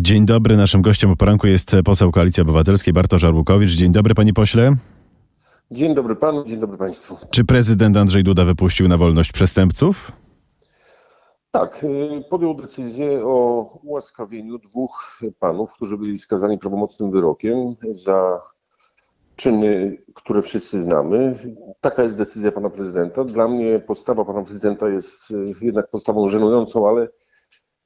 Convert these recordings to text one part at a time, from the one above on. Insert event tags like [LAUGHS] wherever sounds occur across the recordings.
Dzień dobry. Naszym gościem o poranku jest poseł Koalicji Obywatelskiej Bartosz Arłukowicz. Dzień dobry, panie pośle. Dzień dobry panu, dzień dobry państwu. Czy prezydent Andrzej Duda wypuścił na wolność przestępców? Tak, y, podjął decyzję o ułaskawieniu dwóch panów, którzy byli skazani prawomocnym wyrokiem za czyny, które wszyscy znamy. Taka jest decyzja pana prezydenta. Dla mnie postawa pana prezydenta jest y, jednak postawą żenującą, ale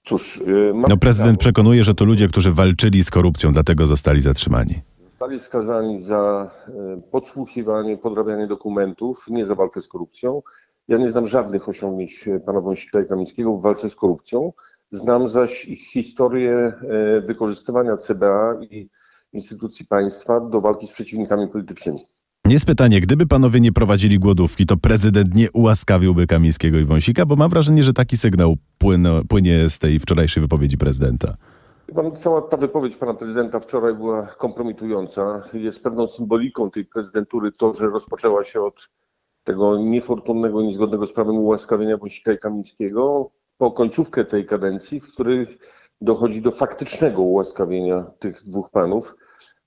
cóż. y, No prezydent przekonuje, że to ludzie, którzy walczyli z korupcją, dlatego zostali zatrzymani. Zostali skazani za e, podsłuchiwanie, podrabianie dokumentów, nie za walkę z korupcją. Ja nie znam żadnych osiągnięć e, pana Wąsika i Kamińskiego w walce z korupcją. Znam zaś ich historię wykorzystywania CBA i instytucji państwa do walki z przeciwnikami politycznymi. Jest pytanie, gdyby panowie nie prowadzili głodówki, to prezydent nie ułaskawiłby Kamińskiego i Wąsika, bo mam wrażenie, że taki sygnał płyno, płynie z tej wczorajszej wypowiedzi prezydenta. Pan, cała ta wypowiedź pana prezydenta wczoraj była kompromitująca. Jest pewną symboliką tej prezydentury to, że rozpoczęła się od tego niefortunnego, niezgodnego z prawem ułaskawienia Wąsika i Kamińskiego po końcówkę tej kadencji, w której dochodzi do faktycznego ułaskawienia tych dwóch panów.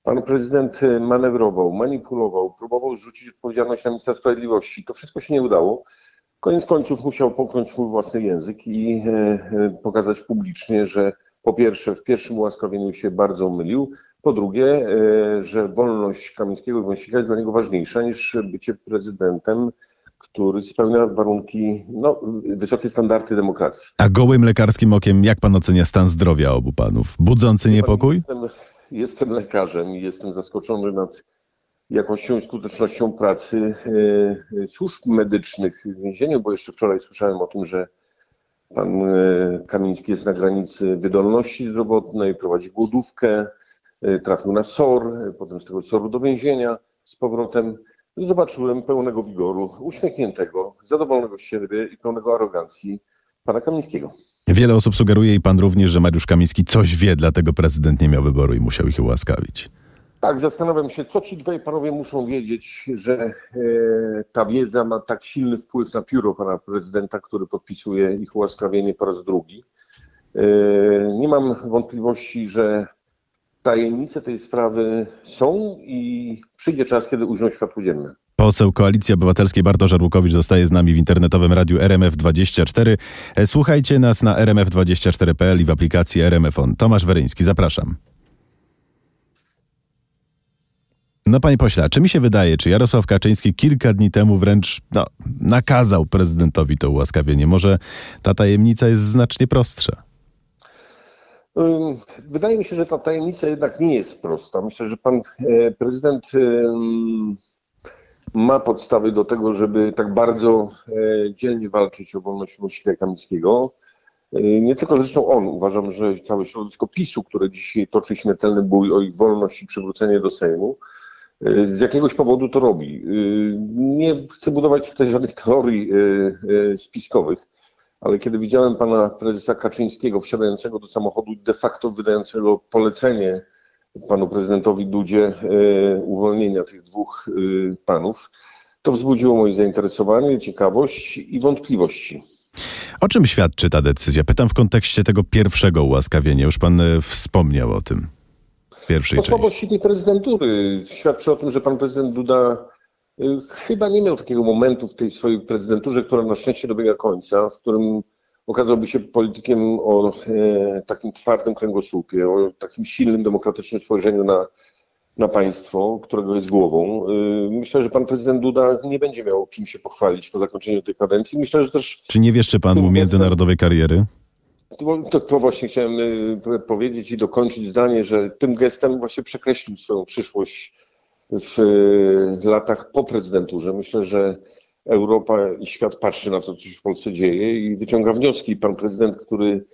Pan prezydent e, manewrował, manipulował, próbował zrzucić odpowiedzialność na ministra sprawiedliwości. To wszystko się nie udało. Koniec końców musiał popchnąć swój własny język i e, e, pokazać publicznie, że po pierwsze w pierwszym ułaskawieniu się bardzo mylił, po drugie, że wolność Kamińskiego i Wąsika jest dla niego ważniejsza niż bycie prezydentem, który spełnia warunki, no, wysokie standardy demokracji. A gołym lekarskim okiem, jak pan ocenia stan zdrowia obu panów? Budzący niepokój? Jestem, jestem lekarzem i jestem zaskoczony nad jakością i skutecznością pracy e, służb medycznych w więzieniu, bo jeszcze wczoraj słyszałem o tym, że pan e, Kamiński jest na granicy wydolności zdrowotnej, prowadzi głodówkę, e, trafił na SOR, potem z tego SOR-u do więzienia z powrotem. Zobaczyłem pełnego wigoru, uśmiechniętego, zadowolonego z siebie i pełnego arogancji pana Kamińskiego. Wiele osób sugeruje i pan również, że Mariusz Kamiński coś wie, dlatego prezydent nie miał wyboru i musiał ich ułaskawić. Tak, zastanawiam się, co ci dwaj panowie muszą wiedzieć, że e, ta wiedza ma tak silny wpływ na pióro pana prezydenta, który podpisuje ich ułaskawienie po raz drugi. E, nie mam wątpliwości, że tajemnice tej sprawy są i przyjdzie czas, kiedy ujrzą światło dzienne. Poseł Koalicji Obywatelskiej Bartosz Arłukowicz zostaje z nami w internetowym radiu RMF24. E, Słuchajcie nas na rmf24.pl i w aplikacji RMF On. Tomasz Weryński, zapraszam. No panie pośle, czy mi się wydaje, czy Jarosław Kaczyński kilka dni temu wręcz no, nakazał prezydentowi to ułaskawienie? Może ta tajemnica jest znacznie prostsza. Wydaje mi się, że ta tajemnica jednak nie jest prosta. Myślę, że pan e, prezydent ma podstawy do tego, żeby tak bardzo e, dzielnie walczyć o wolność i Kamińskiego. E, Nie tylko zresztą on, uważam, że całe środowisko PiSu, które dzisiaj toczy śmiertelny bój o ich wolność i przywrócenie do Sejmu, e, z jakiegoś powodu to robi. Nie chcę budować tutaj żadnych teorii spiskowych, ale kiedy widziałem pana prezesa Kaczyńskiego wsiadającego do samochodu, de facto wydającego polecenie panu prezydentowi Dudzie e, uwolnienia tych dwóch e, panów, to wzbudziło moje zainteresowanie, ciekawość i wątpliwości. O czym świadczy ta decyzja? Pytam w kontekście tego pierwszego ułaskawienia. Już pan e, wspomniał o tym. Pierwszej O części. słabości tej prezydentury świadczy o tym, że pan prezydent Duda chyba nie miał takiego momentu w tej swojej prezydenturze, która na szczęście dobiega końca, w którym okazałby się politykiem o e, takim twardym kręgosłupie, o takim silnym, demokratycznym spojrzeniu na, na państwo, którego jest głową. Y, myślę, że pan prezydent Duda nie będzie miał czym się pochwalić po zakończeniu tej kadencji. Myślę, że też Czy nie wieszczy pan mu międzynarodowej kariery? to, to, to właśnie chciałem y, powiedzieć i dokończyć zdanie, że tym gestem właśnie przekreślił swoją przyszłość w latach po prezydenturze. Myślę, że Europa i świat patrzy na to, co się w Polsce dzieje i wyciąga wnioski. Pan prezydent, który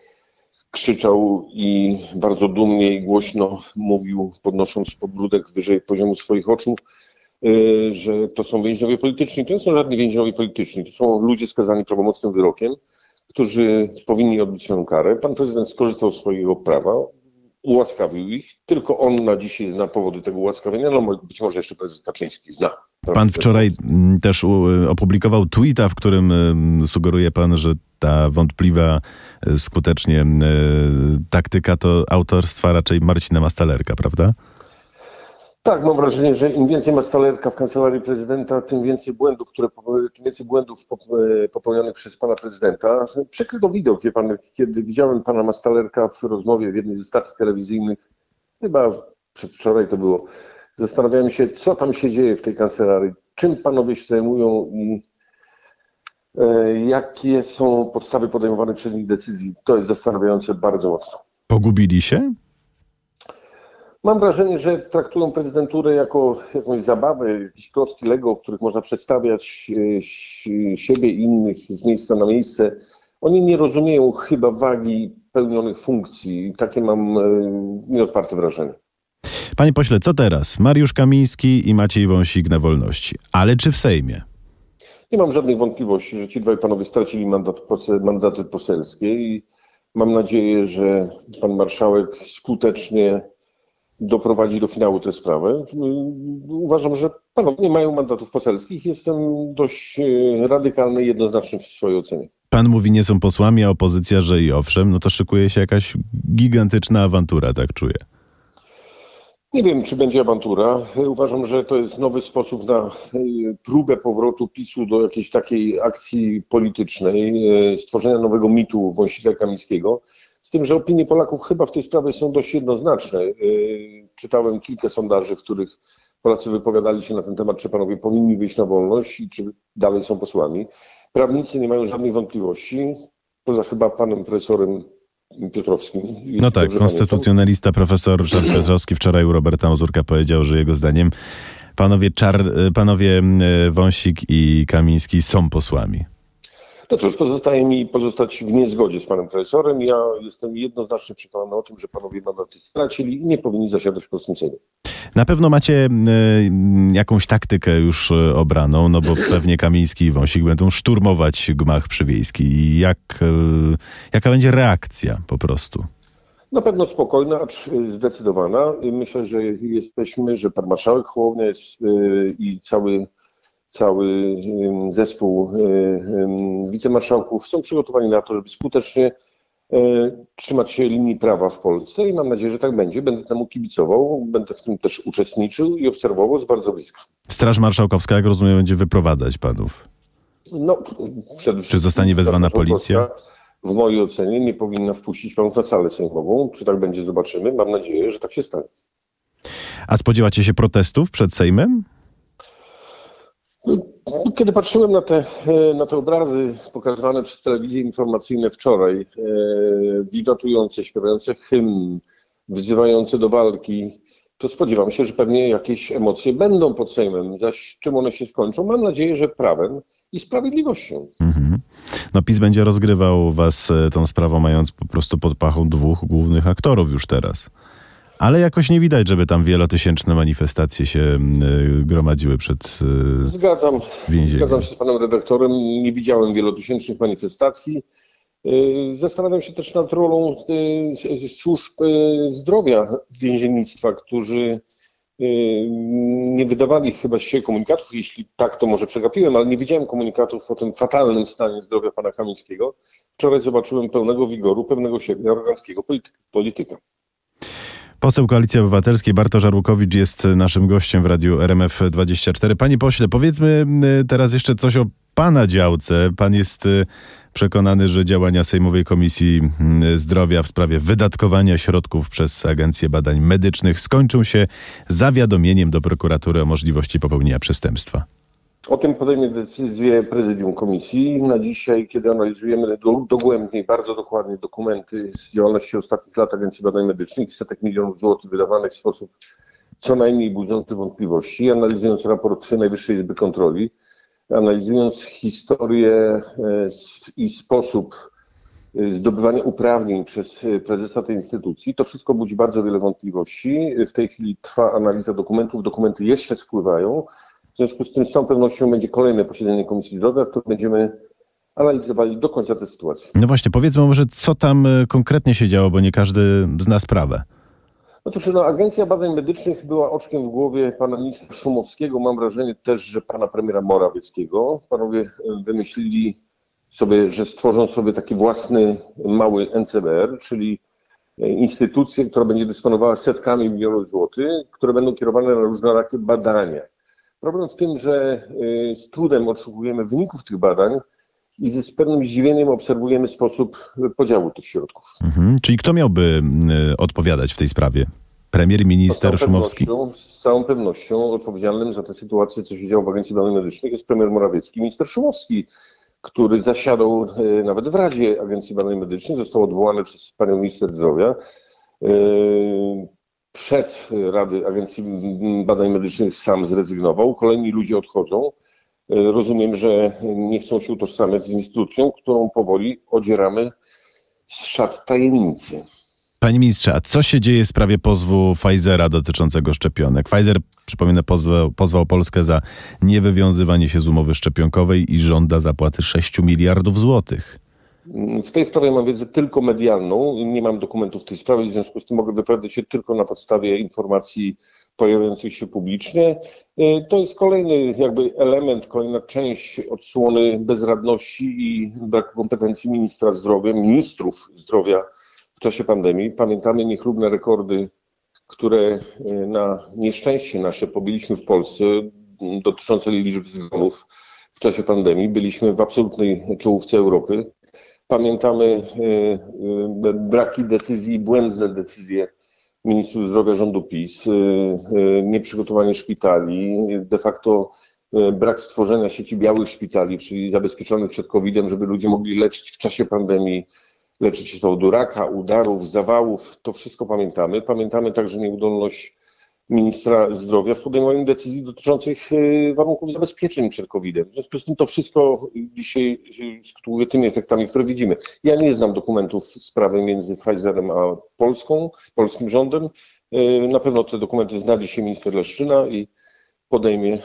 krzyczał i bardzo dumnie i głośno mówił, podnosząc podbródek wyżej poziomu swoich oczu, y, że to są więźniowie polityczni. To nie są żadni więźniowie polityczni, to są ludzie skazani prawomocnym wyrokiem, którzy powinni odbyć swoją karę. Pan prezydent skorzystał z swojego prawa, ułaskawił ich. Tylko on na dzisiaj zna powody tego ułaskawienia, no być może jeszcze prezes Kaczyński zna. Pan wczoraj mm, też u- opublikował tweeta, w którym sugeruje pan, że ta wątpliwa e, skutecznie e, taktyka to autorstwa raczej Marcina Mastalerka, prawda? Tak, mam wrażenie, że im więcej ma stalerka w kancelarii prezydenta, tym więcej błędów, które, tym więcej błędów pop- popełnionych przez pana prezydenta. Przykry to widok, wie pan, kiedy widziałem pana Mastalerka w rozmowie w jednej ze stacji telewizyjnych, chyba przedwczoraj to było, zastanawiałem się, co tam się dzieje w tej kancelarii, czym panowie się zajmują i e, jakie są podstawy podejmowanych przez nich decyzji. To jest zastanawiające bardzo mocno. Pogubili się? Mam wrażenie, że traktują prezydenturę jako jakąś zabawę, jakieś klocki Lego, w których można przedstawiać e, si- siebie i innych z miejsca na miejsce. Oni nie rozumieją chyba wagi pełnionych funkcji. Takie mam e, nieodparte wrażenie. Panie pośle, co teraz? Mariusz Kamiński i Maciej Wąsik na wolności. Ale czy w Sejmie? Nie mam żadnych wątpliwości, że ci dwaj panowie stracili mandat, mandaty poselskie i mam nadzieję, że pan marszałek skutecznie doprowadzi do finału tę sprawę. Uważam, że panowie nie mają mandatów poselskich. Jestem dość e, radykalny i jednoznaczny w swojej ocenie. Pan mówi, nie są posłami, a opozycja, że i owszem, no to szykuje się jakaś gigantyczna awantura, tak czuję. Nie wiem, czy będzie awantura. Uważam, że to jest nowy sposób na e, próbę powrotu PiSu do jakiejś takiej akcji politycznej, e, stworzenia nowego mitu Wąsika Kamińskiego. Z tym, że opinie Polaków chyba w tej sprawie są dość jednoznaczne. E, Czytałem kilka sondaży, w których Polacy wypowiadali się na ten temat, czy panowie powinni wyjść na wolność i czy dalej są posłami. Prawnicy nie mają żadnych wątpliwości, poza chyba panem profesorem Piotrowskim. No tak, konstytucjonalista profesor Ryszard Piotrowski wczoraj u Roberta Mazurka powiedział, że jego zdaniem panowie, Czar, panowie e, Wąsik i Kamiński są posłami. No cóż, pozostaje mi pozostać w niezgodzie z panem profesorem. Ja jestem jednoznacznie przekonany o tym, że panowie mandaty stracili i nie powinni zasiadać w polskim Sejmie. Na pewno macie e, jakąś taktykę już e, obraną, no bo pewnie Kamiński i Wąsik będą szturmować gmach przywiejski. Jak, e, jaka będzie reakcja po prostu? Na pewno spokojna, acz zdecydowana. Myślę, że jesteśmy, że pan marszałek Hołownia jest y, i cały, cały zespół y, wicemarszałków są przygotowani na to, żeby skutecznie y, trzymać się linii prawa w Polsce i mam nadzieję, że tak będzie. Będę temu kibicował, będę w tym też uczestniczył i obserwował z bardzo bliska. Straż Marszałkowska, jak rozumiem, będzie wyprowadzać panów. No, przede wszystkim zostanie wezwana policja? W mojej ocenie nie powinna wpuścić panów na salę sejmową. Czy tak będzie, zobaczymy. Mam nadzieję, że tak się stanie. A spodziewacie się protestów przed Sejmem? Kiedy patrzyłem na te, na te obrazy pokazywane przez telewizje informacyjne wczoraj, e, wiwatujące, śpiewające hymn, wzywające do walki, to spodziewam się, że pewnie jakieś emocje będą pod Sejmem. Zaś czym one się skończą? Mam nadzieję, że prawem i sprawiedliwością. Mhm. No PiS będzie rozgrywał was e, tą sprawą, mając po prostu pod pachą dwóch głównych aktorów już teraz. Ale jakoś nie widać, żeby tam wielotysięczne manifestacje się m, e, gromadziły przed e, Zgadzam, więzieniem. zgadzam się z panem redaktorem. Nie widziałem wielotysięcznych manifestacji. Yy, Zastanawiam się też nad rolą służb zdrowia więziennictwa, którzy nie wydawali chyba się komunikatów, jeśli tak, to może przegapiłem, ale nie widziałem komunikatów o tym fatalnym stanie zdrowia pana Kamińskiego. Wczoraj zobaczyłem pełnego wigoru, pewnego siebie, aroganckiego polityka. Poseł Koalicji Obywatelskiej Bartosz Arłukowicz jest naszym gościem w radiu RMF24. Panie pośle, powiedzmy y, teraz jeszcze coś o pana działce. Pan jest y, przekonany, że działania Sejmowej Komisji y, Zdrowia w sprawie wydatkowania środków przez Agencję Badań Medycznych skończą się zawiadomieniem do prokuratury o możliwości popełnienia przestępstwa. O tym podejmie decyzję prezydium komisji. Na dzisiaj, kiedy analizujemy do- dogłębnie, bardzo dokładnie dokumenty z działalności ostatnich lat Agencji Badań Medycznych, setek milionów złotych wydawanych w sposób co najmniej budzący wątpliwości, analizując raport Najwyższej Izby Kontroli, analizując historię e, i sposób e, zdobywania uprawnień przez e, prezesa tej instytucji, to wszystko budzi bardzo wiele wątpliwości. W tej chwili trwa analiza dokumentów, dokumenty jeszcze spływają. W związku z tym z całą pewnością będzie kolejne posiedzenie Komisji Zdrowia, w którym będziemy analizowali do końca tę sytuację. No właśnie, powiedzmy może, co tam y, konkretnie się działo, bo nie każdy zna sprawę. Otóż no, Agencja Badań Medycznych była oczkiem w głowie pana ministra Szumowskiego, mam wrażenie też, że pana premiera Morawieckiego. Panowie wymyślili sobie, że stworzą sobie taki własny mały NCBR, czyli instytucję, która będzie dysponowała setkami milionów złotych, które będą kierowane na różnorakie badania. Problem w tym, że y, z trudem odszukujemy wyników tych badań i z pewnym zdziwieniem obserwujemy sposób podziału tych środków. Mhm. Czyli kto miałby y, odpowiadać w tej sprawie? Premier i minister Szumowski? Z całą pewnością odpowiedzialnym za tę sytuację, co się działo w Agencji Badań Medycznych, jest premier Morawiecki minister Szumowski, który zasiadał y, nawet w Radzie Agencji Badań Medycznych, został odwołany przez panią minister zdrowia przed Rady Agencji Badań Medycznych sam zrezygnował, kolejni ludzie odchodzą. Rozumiem, że nie chcą się utożsamiać z instytucją, którą powoli odzieramy z szat tajemnicy. Panie ministrze, a co się dzieje w sprawie pozwu Pfizera dotyczącego szczepionek? Pfizer, przypomnę, pozwał, pozwał Polskę za niewywiązywanie się z umowy szczepionkowej i żąda zapłaty 6 miliardów złotych. W tej sprawie mam wiedzę tylko medialną, nie mam dokumentów w tej sprawie, w związku z tym mogę wypowiadać się tylko na podstawie informacji pojawiających się publicznie. E, to jest kolejny jakby element, kolejna część odsłony bezradności i braku kompetencji ministra zdrowia, ministrów zdrowia w czasie pandemii. Pamiętamy niechlubne rekordy, które e, na nieszczęście nasze pobiliśmy w Polsce dotyczące liczby zgonów w czasie pandemii. Byliśmy w absolutnej czołówce Europy. Pamiętamy e, e, braki decyzji, błędne decyzje ministrów zdrowia rządu PiS, e, nieprzygotowanie szpitali, de facto brak stworzenia sieci białych szpitali, czyli zabezpieczonych przed COVID-em, żeby ludzie mogli leczyć w czasie pandemii, leczyć się z powodu raka, udarów, zawałów. To wszystko pamiętamy. Pamiętamy także nieudolność ministra zdrowia w podejmowaniu decyzji dotyczących y, warunków zabezpieczeń przed COVID-em. W związku z tym to wszystko dzisiaj skutkuje tymi efektami, które widzimy. Ja nie znam dokumentów sprawy między Pfizerem a Polską, polskim rządem. Y, na pewno te dokumenty zna dzisiaj minister Leszczyna i podejmie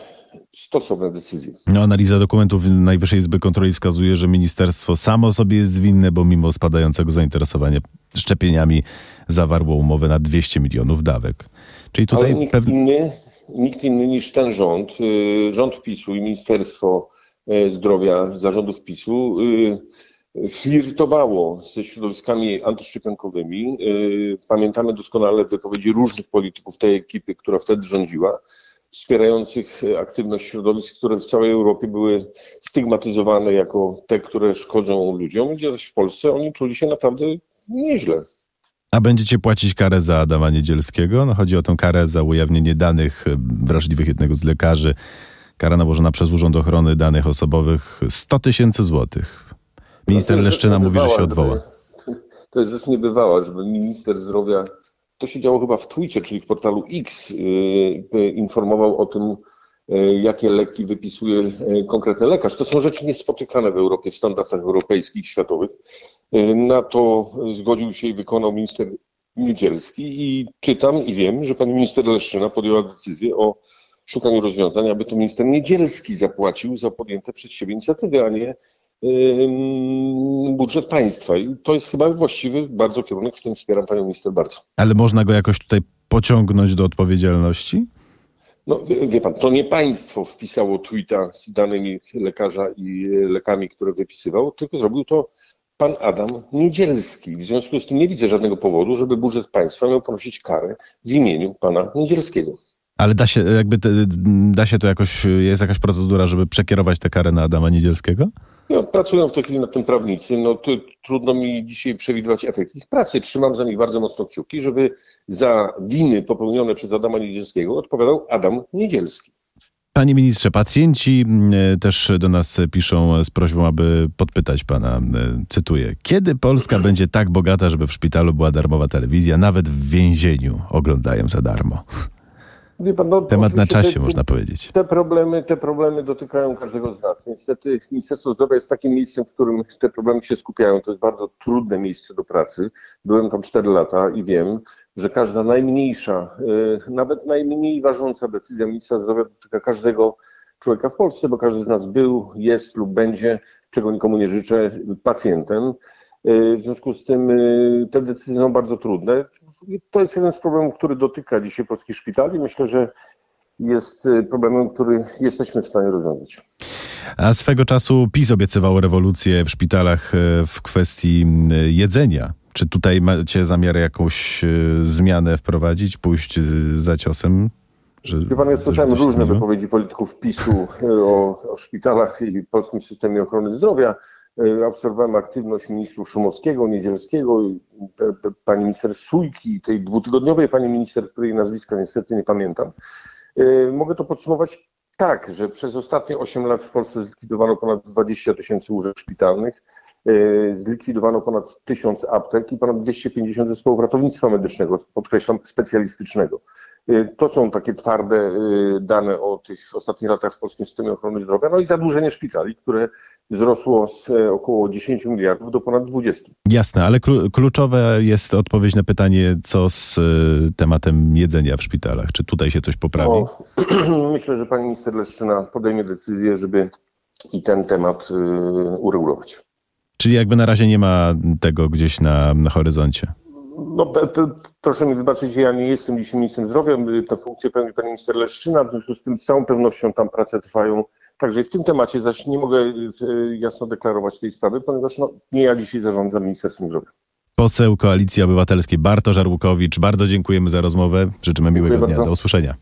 stosowne decyzje. No, analiza dokumentów Najwyższej Izby Kontroli wskazuje, że ministerstwo samo sobie jest winne, bo mimo spadającego zainteresowania szczepieniami zawarło umowę na 200 milionów dawek. Czyli tutaj Ale nikt, pewnie... inny, nikt inny niż ten rząd, y, rząd PiSu i Ministerstwo y, Zdrowia zarządów PiSu y, flirtowało ze środowiskami antyszczepionkowymi. Pamiętamy doskonale wypowiedzi różnych polityków tej ekipy, która wtedy rządziła, wspierających aktywność środowisk, które w całej Europie były stygmatyzowane jako te, które szkodzą ludziom, gdzie zaś w Polsce oni czuli się naprawdę nieźle. A będziecie płacić karę za Adama Niedzielskiego? No chodzi o tę karę za ujawnienie danych e, wrażliwych jednego z lekarzy. Kara nałożona przez Urząd Ochrony Danych Osobowych 100 tysięcy złotych. Minister no Leszczyna mówi, że się odwoła. Żeby, to jest rzecz niebywała, żeby minister zdrowia, to się działo chyba w Twitcie, czyli w portalu X, yy, informował o tym, yy, jakie leki wypisuje yy, konkretny lekarz. To są rzeczy niespotykane w Europie, w standardach europejskich, światowych. Na to zgodził się i wykonał minister Niedzielski i czytam i wiem, że pani minister Leszczyna podjęła decyzję o szukaniu rozwiązań, aby to minister Niedzielski zapłacił za podjęte przez siebie inicjatywy, a nie budżet państwa. I to jest chyba właściwy bardzo kierunek, w tym wspieram panią minister bardzo. Ale można go jakoś tutaj pociągnąć do odpowiedzialności? No, wie, wie pan, to nie państwo wpisało tweeta z danymi lekarza i lekami, które wypisywał, tylko zrobił to pan Adam Niedzielski. W związku z tym nie widzę żadnego powodu, żeby budżet państwa miał ponosić karę w imieniu pana Niedzielskiego. Ale da się, jakby te, da się to jakoś, jest jakaś procedura, żeby przekierować tę karę na Adama Niedzielskiego? No, pracują w tej chwili nad tym prawnicy. No, to, trudno mi dzisiaj przewidywać efekt ich pracy. Trzymam za nich bardzo mocno kciuki, żeby za winy popełnione przez Adama Niedzielskiego odpowiadał Adam Niedzielski. Panie ministrze, pacjenci mm, też do nas piszą z prośbą, aby podpytać pana, mm, cytuję, kiedy Polska będzie tak bogata, żeby w szpitalu była darmowa telewizja, nawet w więzieniu oglądają za darmo? [LAUGHS] Pan, no, Temat na czasie, te, można powiedzieć. Te problemy, te problemy dotykają każdego z nas. Niestety Ministerstwo Zdrowia jest takim miejscem, w którym te problemy się skupiają. To jest bardzo trudne miejsce do pracy. Byłem tam 4 lata i wiem, że każda najmniejsza, y, nawet najmniej ważąca decyzja ministra zdrowia dotyka każdego człowieka w Polsce, bo każdy z nas był, jest lub będzie, czego nikomu nie życzę, pacjentem. Y, W związku z tym y, te decyzje są bardzo trudne. To jest jeden z problemów, który dotyka dzisiaj polskich szpitali. Myślę, że jest y, problemem, który jesteśmy w stanie rozwiązać. A swego czasu PiS obiecywał rewolucję w szpitalach w kwestii jedzenia. Czy tutaj macie zamiar jakąś zmianę wprowadzić, pójść za ciosem? Że, Wie pan, ja słyszałem różne zmieniło? wypowiedzi polityków PiSu o, o szpitalach i polskim systemie ochrony zdrowia. Y, Obserwowałem aktywność ministrów Szumowskiego, Niedzielskiego, pani minister Sujki, tej dwutygodniowej pani minister, której nazwiska niestety nie pamiętam. Y, Mogę to podsumować tak, że przez ostatnie 8 lat w Polsce zlikwidowano ponad 20 tysięcy łóżek szpitalnych, y, zlikwidowano ponad 1000 aptek i ponad 250 zespołów ratownictwa medycznego, podkreślam, specjalistycznego. Y, To są takie twarde y, dane o tych ostatnich latach w polskim systemie ochrony zdrowia. No i zadłużenie szpitali, które wzrosło z e, około 10 miliardów do ponad 20. Jasne, ale klu- kluczowe jest odpowiedź na pytanie, co z e, tematem jedzenia w szpitalach. Czy tutaj się coś poprawi? O, [CLEARS THROAT] myślę, że pani minister Leszczyna podejmie decyzję, żeby i ten temat y, uregulować. Czyli jakby na razie nie ma tego gdzieś na, na horyzoncie. No, proszę mi wybaczyć, ja nie jestem dzisiaj ministrem zdrowia, tę funkcję pełni pani minister Leszczyna, w związku z tym z całą pewnością tam prace trwają. Także w tym temacie zaś nie mogę y, jasno deklarować tej sprawy, ponieważ no, nie ja dzisiaj zarządzam Ministerstwem Zdrowia. Poseł Koalicji Obywatelskiej Bartosz Arłukowicz, bardzo dziękujemy za rozmowę. Życzymy miłego dnia. bardzo. Do usłyszenia.